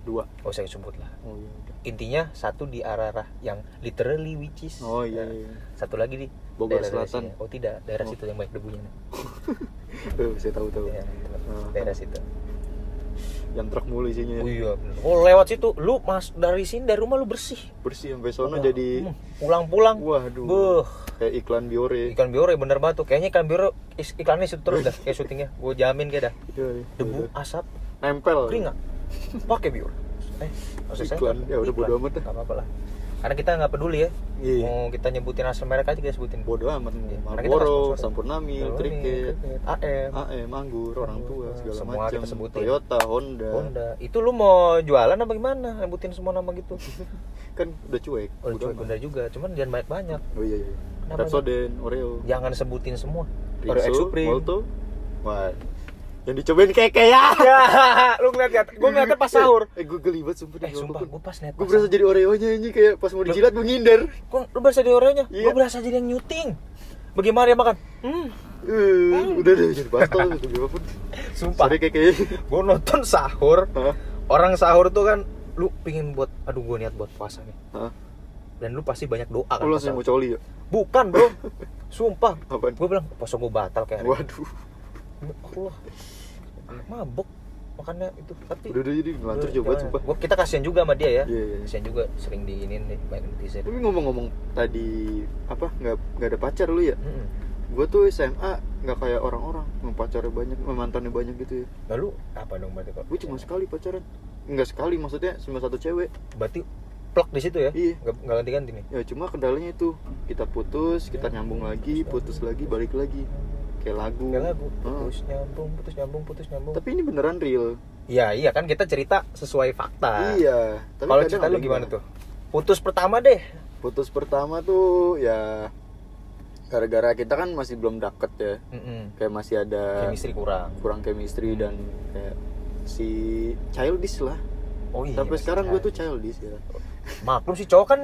dua Oh saya sebut lah. oh iya. Intinya satu di arah-arah yang literally which is. oh iya, Nah, iya. Satu lagi di Bogor daerah-daerah Selatan. sini. Oh tidak, daerah Oh. situ yang banyak debunya. [laughs] Eh, saya tahu tahu Daerah, Ah. daerah situ. Yang truk mulu isinya Oh iya bener. Oh lewat situ, lu mas dari sini dari rumah lu bersih. bersih sampai sono Udah, jadi hmm, pulang-pulang. waduh Beuh, kayak iklan biore ikan biore bener banget tuh. Kayaknya ikan biore iklannya situ terus dah kayak syutingnya. Gue jamin kayak dah. Iya, iya. Debu, asap, nempel keringat. Pakai biore. Eh, Iklan, ya udah bodo amat dah. Gak apa-apa lah. Karena kita nggak peduli ya. Iya. Mau kita nyebutin asal merek aja kita sebutin. bodo amat Iya, Marlboro. Sampurnamil, Cricket, AM, AM, Anggur, orang tua segala Semua macam. kita sebutin. Toyota, Honda. Honda. Itu lu mau jualan apa gimana? Nyebutin semua nama gitu. [laughs] Kan udah cuek. Oh, bodo cuek bener juga. Cuman jangan banyak-banyak. Oh iya iya. Kenapa Rapsoden, Oreo, Jangan sebutin semua. Oreo X Supreme. Molto. Wah. Yang dicobain keke ya. ya, [laughs] lu ngeliat ya? Gue ngeliatnya pas sahur. Eh gue geli banget sumpah Eh, sumpah, gue pas net Gue berasa jadi Oreo-nya ini kayak pas mau dijilat gue ngindar. Kok lu berasa di orangnya? Iya. Gue berasa jadi yang nyuting. Bagaimana dia makan? Hmm, Eh, udah deh jadi bastol gitu gimana sumpah. Sorry keke. Gue nonton sahur. Hah? Orang sahur tuh kan, lu pingin buat, aduh gue niat buat puasa nih. Hah? Dan lu pasti banyak doa kan. Lu langsung mau coli ya? Bukan bro, [laughs] sumpah. Gue bilang puasa gue batal kayak. Waduh. Allah, mabok makannya itu. Tapi Udah udah jadi ngelantur coba sumpah. Gua, kita kasihan juga sama dia ya. Iya iya. Kasihan juga sering diinin deh banyak netizen. Tapi ngomong-ngomong tadi apa nggak nggak ada pacar lu ya? Mm-mm. Gue tuh SMA nggak kayak orang-orang, pacarnya banyak, mantannya banyak gitu ya. Lalu apa dong berarti kok? Gue cuma sekali pacaran. Enggak sekali maksudnya cuma satu cewek. Berarti plok di situ ya? Iya. Nggak, nggak ganti-ganti nih. Ya cuma kendalanya itu kita putus, kita nyambung lagi, putus lagi, balik lagi. Kayak lagu. Kayak lagu. Heeh. Putus nyambung, putus nyambung, putus nyambung. Tapi ini beneran real. Iya, iya kan kita cerita sesuai fakta. Iya. Tapi Kalau cerita lu gimana tuh? putus pertama deh putus pertama tuh ya gara-gara kita kan masih belum deket ya Mm-mm. kayak masih ada chemistry kurang kurang chemistry dan kayak si childish lah oh iya sampai masih sekarang gue tuh childish ya maklum sih cowok kan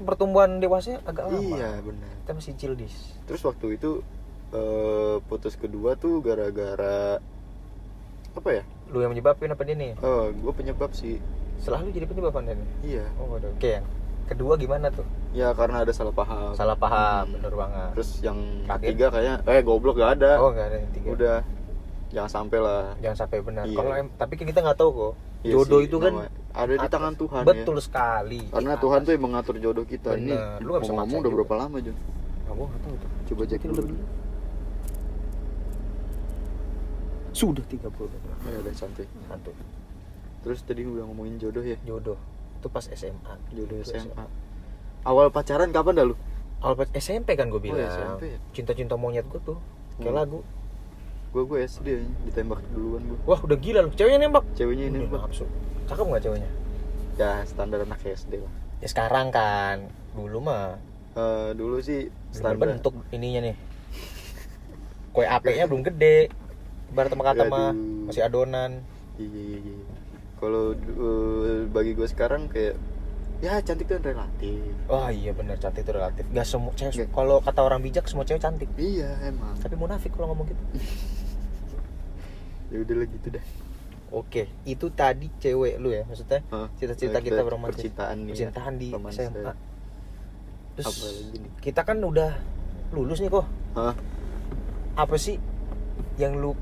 pertumbuhan dewasanya agak lama iya benar kita masih childish terus waktu itu eh, putus kedua tuh gara-gara apa ya? Lu yang menyebabin apa dia nih? Oh gue penyebab sih. Selalu jadi penyebab anda nih iya. Oh oke yang kedua gimana tuh? Ya karena ada salah paham. Salah paham Hmm. bener banget. Terus yang Terakhir? ketiga kayak eh goblok gak ada. Oh nggak ada yang tiga udah. Jangan sampai lah. Jangan sampai benar Iya. kalau em- tapi kan kita nggak tahu kok. Iya jodoh sih, itu kan ada di atas. tangan Tuhan betul ya. sekali karena Tuhan tuh yang mengatur jodoh kita. Ini Bener. Lu nggak bisa ngomong udah berapa lama Jun gua nggak tahu tuh. Coba cek dulu lebih. Sudah 30 ya udah santai satu. Terus tadi udah ngomongin jodoh ya? Jodoh. Itu pas SMA jodoh Itu SMA awal pacaran kapan dah lu? Awal pas SMP kan gue bilang. SMP ya? cinta-cinta monyet gue tuh. Kayak Hmm. lagu. Gue gue SD aja, ditembak duluan gue wah udah gila lu. Ceweknya nembak? Ceweknya ini Udah nafsu. Cakep nggak ceweknya? Ya standar anak SD lah. Ya sekarang kan. Dulu mah. Eh, dulu sih belum standar. bentuk ininya nih. Kue apinya belum gede sama kata mah masih adonan. Iya iya iya. Kalau eh, bagi gue sekarang kayak ya cantik kan relatif. Wah iya bener cantik itu relatif. Gak semua cewek kalau kata orang bijak semua cewek cantik. Iya emang. Tapi munafik kalau ngomong gitu. [laughs] Ya udah lah gitu dah. Oke itu tadi cewek lu ya maksudnya cita-cita Eh, kita beromantis percintaan nih ya. percintaan di Romansa. SMA terus lagi kita kan udah lulus nih kok. Hah? apa sih yang lu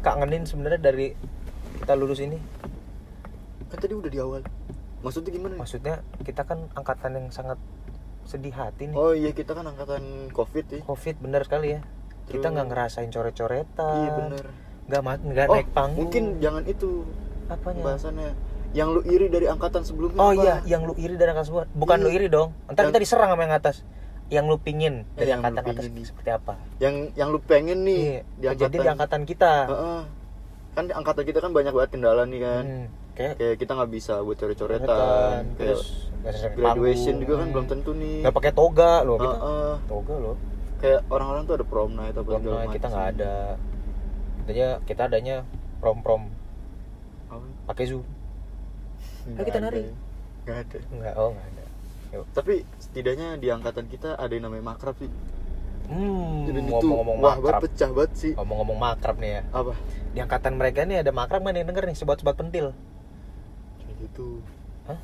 kangenin sebenarnya dari kita lulus ini? Kan tadi udah di awal. Maksudnya gimana? Nih? maksudnya kita kan angkatan yang sangat sedih hati nih. Oh iya kita kan angkatan covid ya. Covid bener sekali ya. Kita Terus- nggak ngerasain coret-coretan. Iya bener. Nggak oh naik panggung. mungkin jangan itu apanya? bahasannya yang lu iri dari angkatan sebelumnya oh apa? iya yang lu iri dari angkatan semua bukan Iya. lu iri dong. Ntar Yang- kita diserang sama yang atas yang lu pingin Eh, dari yang angkatan atas pingin. seperti apa? Yang yang lu pengen nih Iya, di angkatan, di angkatan. kita. Heeh. kan di angkatan kita kan banyak banget kendala nih kan. Hmm, kayak kayak kita nggak bisa buat coret-coretan kayak terus graduation panggung. juga kan Hmm. belum tentu nih. Nggak pakai toga loh kita Heeh. toga loh. Kayak orang-orang tuh ada prom night apa Prom night kita nggak ada. Adanya kita adanya prom prom pakai zoom Nggak kita nari. nggak ada. Nggak oh nggak ada. Yuk. tapi setidaknya di angkatan kita ada yang namanya makrab sih hmm dan itu ngomong-ngomong wah makrab. banget pecah banget sih ngomong-ngomong makrab nih ya. Apa? Di angkatan mereka nih ada makrab kan yang denger nih sobat-sobat pentil. Kayak gitu. Hah?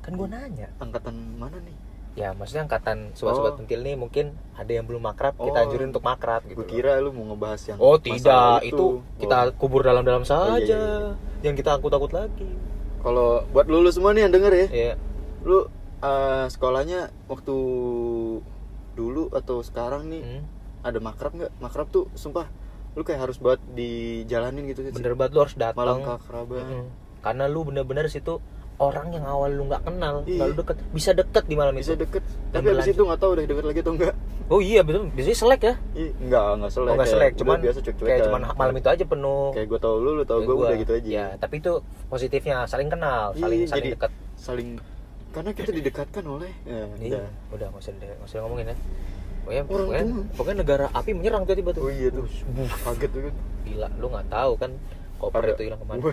kan gue nanya. Angkatan mana nih? Ya maksudnya angkatan sobat-sobat Oh. pentil nih mungkin ada yang belum makrab kita Oh. anjurin untuk makrab gitu gue kira lu mau ngebahas yang oh tidak. itu tuh. kita Oh. kubur dalam-dalam iya, saja. iya, yang kita angkut-angkut lagi. Kalau buat lu, lu semua nih yang denger ya. Ya lu eh, sekolahnya waktu dulu atau sekarang nih hmm. ada makrab nggak? Makrab tuh sumpah lu kayak harus banget dijalanin gitu sih. bener banget lu harus datang malam keakraban. Mm-mm. karena lu bener-bener situ orang yang awal lu nggak kenal Iya. nggak lu deket bisa deket di malam bisa itu. deket. Dan tapi abis itu nggak tahu udah deket lagi atau enggak oh iya betul biasanya selek ya? Ih, enggak enggak selek. Oh nggak selek cuman biasa cuek kayak cuman malam itu aja penuh. Kayak gue tau lu lu tau gue udah gitu aja. Ya tapi itu positifnya saling kenal saling Iya, saling jadi dekat saling karena kita didekatkan oleh ya, iya udah. udah nggak usah nggak usah ngomongin ya. Pokoknya Orang pokoknya, tua. pokoknya negara api menyerang tiba-tiba tuh. Oh iya tuh. Kaget tuh kan. Gila lu nggak tahu kan koper Ada- itu hilang ke mana. [laughs]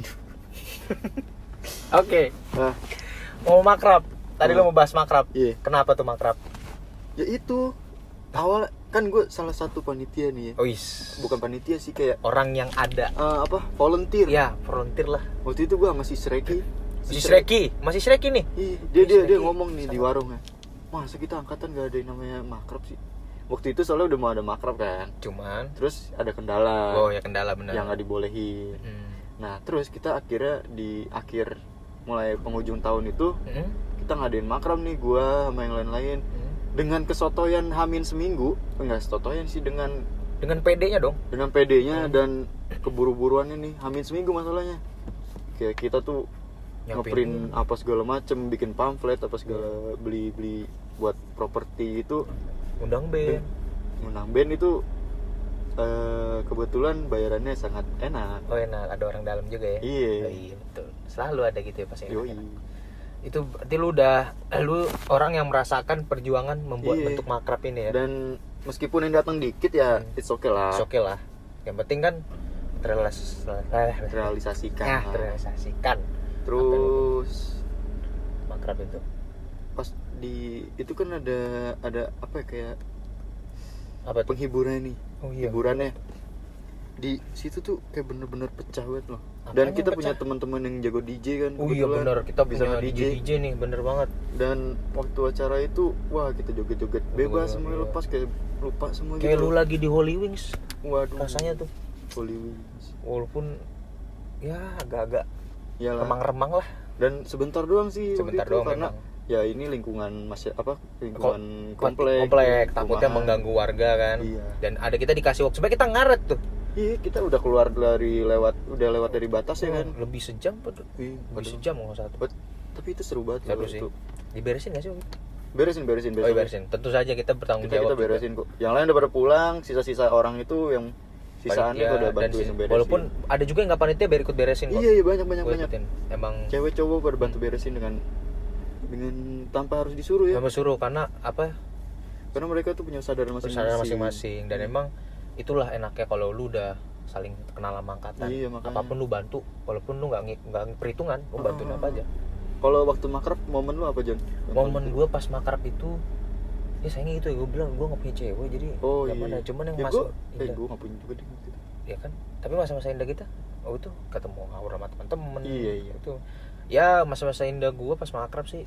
Oke. Waduh. nah mau makrab. Tadi lu mau bahas makrab. Iya. Kenapa tuh makrab? Ya itu awal kan gue salah satu panitia nih ya. Oh is. Bukan panitia sih kayak orang yang ada. Eh, apa? Volunteer. Ya volunteer lah. Waktu itu gue masih Shreki si Shreki masih Shreki nih Ih, dia dia dia ngomong nih di Sama. warungnya masa kita angkatan gak ada yang namanya makrab sih waktu itu soalnya udah mau ada makrab kan cuman terus ada kendala oh ya kendala bener yang nggak dibolehin Hmm. nah terus kita akhirnya di akhir mulai penghujung tahun itu Hmm. kita ngadain makrab nih gua sama yang lain-lain Hmm. dengan kesotoyan hamin seminggu enggak sotoyan sih dengan dengan PD-nya dong dengan PD-nya Hmm. dan keburu-buruannya nih hamin seminggu masalahnya kayak kita tuh. Ngeprint apa segala macem bikin pamflet apa segala beli beli buat properti itu. Undang band. Menang band itu eh, kebetulan bayarannya sangat enak. Oh enak. Ada orang dalam juga ya? Iya. Oh, iya betul. Selalu ada gitu ya pas yang Yoi. enak. itu berarti lu udah lu orang yang merasakan perjuangan membuat Iya. bentuk makrab ini ya? Dan meskipun yang datang dikit ya Hmm. it's okay lah. Oke lah. Yang penting kan terrealis eh, realisasikan ya, lah. terrealisasikan terus makrab itu. pas di itu kan ada ada apa ya kayak apa tuh? penghiburan nih oh iya. Hiburannya di situ tuh kayak bener-bener pecah banget loh. Apanya dan kita punya teman-teman yang jago DJ kan oh iya bener. Kita bisa punya. DJ DJ nih bener banget. Dan waktu acara itu wah kita joget-joget. Bebas Iya, semua iya. lepas kayak lupa semua kayak gitu lu lagi di Holy Wings. Waduh. Rasanya tuh. Holy Wings. Walaupun ya agak-agak. Remang-remang lah. Dan sebentar doang sih sebentar itu, doang karena memang. ya ini lingkungan masih apa lingkungan komplek, komplek takutnya mengganggu warga kan. Iya. dan ada kita dikasih waktu. Sebenarnya kita ngaret tuh. Iya kita udah keluar dari lewat udah lewat dari batas ya kan? lebih sejam tuh? Iya, lebih sejam kalau satu Bet- tapi itu seru banget seru sih. itu. diberesin gak sih itu? beresin beresin oh iya, beresin. tentu saja kita bertanggung kita, jawab kita beresin kok. Yang lain udah pada pulang sisa-sisa orang itu yang sisaannya Panitia udah bantuin si- beresin. walaupun ada juga yang nggak panitia biar ikut beresin kok. Iya iya banyak banyak Gua banyak. ikutin. emang cewek cowok pada bantu beresin dengan dengan tanpa harus disuruh ya. Memang suruh karena apa? Karena mereka tuh punya kesadaran masing-masing. Masing-masing dan emang itulah enaknya kalau lu udah saling kenal sama angkatan. Iya, makanya. apa pun lu bantu walaupun lu nggak nggak perhitungan lu bantuin Ah. apa aja. Kalau waktu makrab momen lu apa John momen paling- gue pas makrab itu ya sayangnya itu ya gue bilang gue nggak punya cewek jadi oh nggak iya mana cuman yang ya, masuk gua, eh gue gak punya juga deh waktu itu. ya kan? Tapi masa-masa indah kita oh itu ketemu ngawur sama teman-teman Iya, iya. itu. Ya masa-masa indah gue pas makrab sih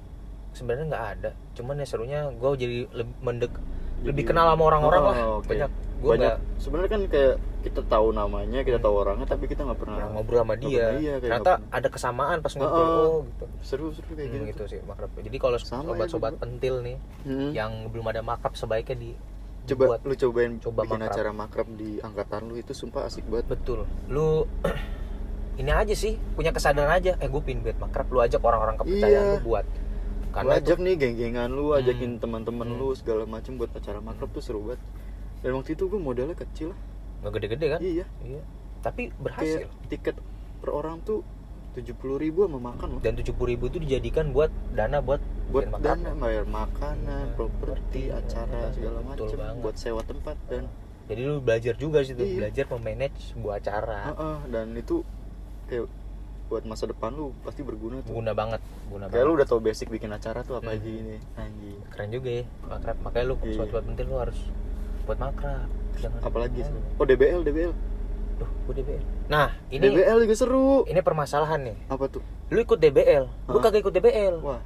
sebenarnya nggak ada. Cuman ya serunya gue jadi lebih mendek lebih Jadi- kenal sama orang-orang Oh, lah oke. banyak gue banyak sebenarnya kan kayak kita tahu namanya kita Hmm. tahu orangnya tapi kita nggak pernah pernah ngobrol sama dia pernah, iya, ternyata ada kesamaan pas ngobrol Heeh. oh gitu seru seru kayak Hmm, gitu, gitu sih makrab jadi kalau ya, sobat-sobat gua. pentil nih Hmm. yang belum ada makrab sebaiknya di coba dibuat. lu cobain Coba bikin makrab. acara makrab di angkatan lu itu sumpah asik banget betul lu [clears throat] ini aja sih punya kesadaran aja eh gue pin buat makrab lu ajak orang-orang kepercayaan Iya. lu buat lu karena ajak nih geng-gengan lu Hmm. ajakin teman-teman Hmm. lu segala macem buat acara makrab tuh seru banget dan waktu itu gue modalnya kecil. Lah nggak gede-gede kan? Iya. Iya. Tapi berhasil. Kayak tiket per orang tuh tujuh puluh ribu sama makan loh. Dan tujuh ribu itu dijadikan buat dana buat buat bikin dana bayar makanan Iya, properti ngerti. acara Iya, segala banget. buat sewa tempat dan jadi lu belajar juga sih tuh Iya. belajar memanage sebuah acara. Heeh, dan itu kayak buat masa depan lu pasti berguna tuh. Guna banget guna kayak lu banget. udah tau basic bikin acara tuh apa Hmm. aja ini anjing. Keren juga ya makanya lu Iya. suatu buat penting lu harus buat makrab jangan apalagi sih oh DBL DBL Duh, gue DBL. Nah, ini DBL juga seru ini permasalahan nih. apa tuh Lu ikut DBL, gue Hah? kagak ikut DBL. wah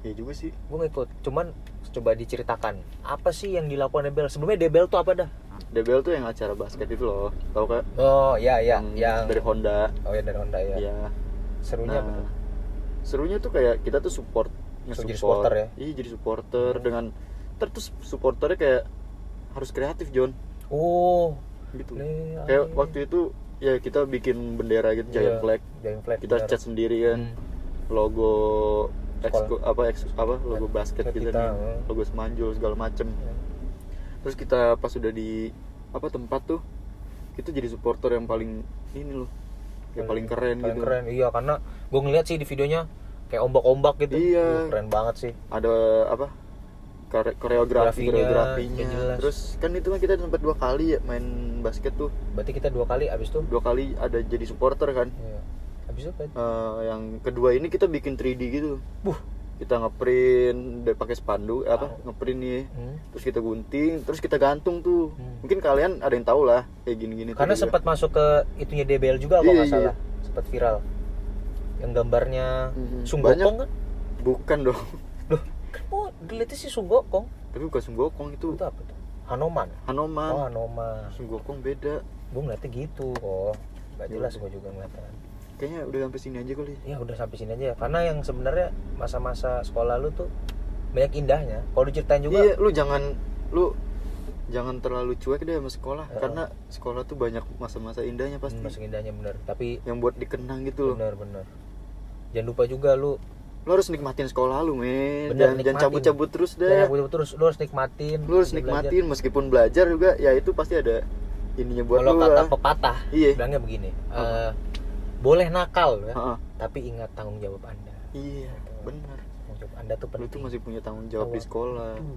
ya juga sih Gue nggak ikut. Cuman coba diceritakan apa sih yang dilakukan DBL? Sebelumnya DBL tuh apa dah? DBL tuh yang acara basket itu loh tau kan Oh, ya ya, yang, dari Honda Oh ya dari Honda ya. Iya. Serunya nah, apa tuh? serunya tuh kayak kita tuh support So, jadi nge-support. supporter ya? iya jadi supporter Hmm. dengan terus supporternya kayak harus kreatif John Oh, gitu le- kayak ay. waktu itu ya kita bikin bendera gitu Iya, giant flag Giant flag. kita bener. cat sendiri kan Hmm. logo exco, apa ex- apa logo basket Basket kita, kita, nih hmm. logo semanjul segala macem Ya. terus kita pas sudah di apa tempat tuh kita jadi supporter yang paling ini loh yang paling keren paling gitu keren. Iya, karena gue ngeliat sih di videonya kayak ombak-ombak gitu. Uh, Iya. keren banget sih. ada apa koreografi Koreografinya, ya terus kan itu kan kita sempat dua kali ya main basket tuh Berarti kita dua kali abis itu. dua kali ada jadi supporter kan Iya. Abis itu apa? Eh, yang kedua ini kita bikin 3D gitu Buh. kita ngeprint dan pakai spanduk apa Wow. ngeprint nih Hmm. terus kita gunting terus kita gantung tuh Hmm. mungkin kalian ada yang tahu lah kayak gini-gini tuh Karena juga. sempat masuk ke itunya DBL juga kalau Iya, nggak iya. salah, sempat viral. Yang gambarnya Mhm. Sunggokong kan? bukan dong Dilihatnya sih Sunggokong. tapi bukan sunggokong itu Itu apa tuh? Hanoman. Hanoman Oh, Hanoman. sunggokong beda Gue ngeliatnya gitu kok. Gak Ya jelas gue juga ngeliatnya. kayaknya udah sampai sini aja kali Ya udah sampai sini aja. Karena yang sebenarnya masa-masa sekolah lu tuh banyak indahnya. Kalau diceritain juga iya lu jangan lu jangan terlalu cuek deh sama sekolah Heeh. karena sekolah tuh banyak masa-masa indahnya pasti masa indahnya bener. Tapi yang buat dikenang gitu loh bener-bener. Jangan lupa juga lu lu harus nikmatin sekolah lu men Bener, jangan jangan cabut-cabut terus jangan deh aku terus lu harus nikmatin. lu harus belajar. nikmatin meskipun belajar juga ya itu pasti ada ininya buat Kalau lu kata lah pepatah, Iya. bilangnya begini. Apa? eh, boleh nakal ya, Heeh. tapi ingat tanggung jawab Anda. iya benar Tanggung jawab anda tuh lu penting tuh masih punya tanggung jawab di sekolah Betul.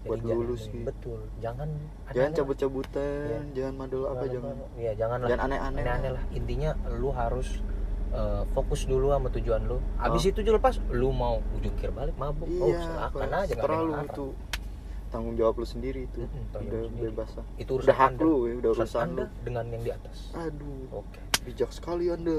buat Jadi jangan- lulus sih. betul jangan jangan cabut-cabutan Iya. jangan madul lah. apa jangan ya jangan lah jangan aneh-aneh aneh-aneh lah intinya lu harus eh, fokus dulu sama tujuan lu. Abis Oh. itu juga lepas lu mau jungkir balik mabuk. Oh iya silakan pas aja terlalu itu tanggung jawab lu sendiri itu. Tanggung udah sendiri. bebas lah. Itu urusan udah hak anda. lu ya udah urusan urusan anda lu. dengan yang di atas. Aduh. Oke. Bijak sekali anda.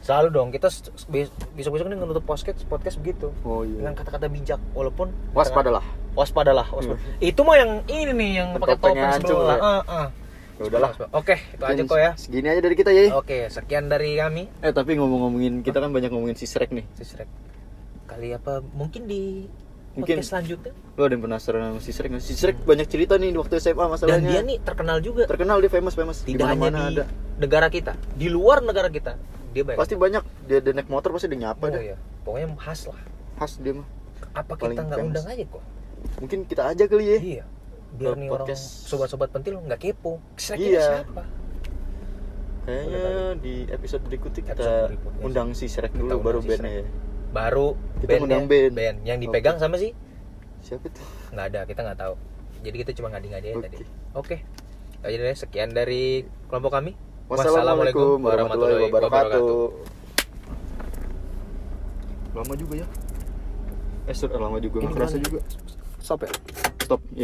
Selalu dong kita besok besok ini menutup podcast podcast begitu. Oh dengan iya kata-kata bijak walaupun waspadalah. Waspadalah waspadalah. Itu mah yang ini nih yang pakai topeng sebelah. ya? Ah, ah. Ya udahlah. Oke itu aja kok ya. segini aja dari kita ya oke sekian dari kami. Eh tapi ngomong-ngomongin kita kan banyak ngomongin si Shrek nih. Si Shrek. Kali apa mungkin di Mungkin. podcast selanjutnya. Lu ada yang penasaran sama si Shrek si Shrek banyak cerita nih di waktu SMA dan masalahnya. dia nih terkenal juga. Terkenal dia famous famous. Di tidak hanya mana di ada. negara kita di luar negara kita dia banyak. Pasti banyak. Dia, dia naik motor pasti dia nyapa oh, deh iya. pokoknya khas lah. Khas dia mah. Apa Paling kita nggak undang aja kok? Mungkin kita aja kali ya iya biar nih orang sobat-sobat pentil nggak kepo. Ini Iya. siapa? Kayaknya di episode berikutnya kita Episode berikutnya. undang si Shrek Kita dulu baru si bandnya ya. Baru Kita bandnya, undang band. yang dipegang Oke. sama sih siapa tuh? Nggak ada kita nggak tahu. Jadi kita cuma ngadi-ngadi Oke. tadi. Oke. Aja deh sekian dari kelompok kami. Wassalamualaikum warahmatullahi wabarakatuh. lama juga ya? Eh sudah lama juga nggak kerasa juga. Stop ya? Stop ya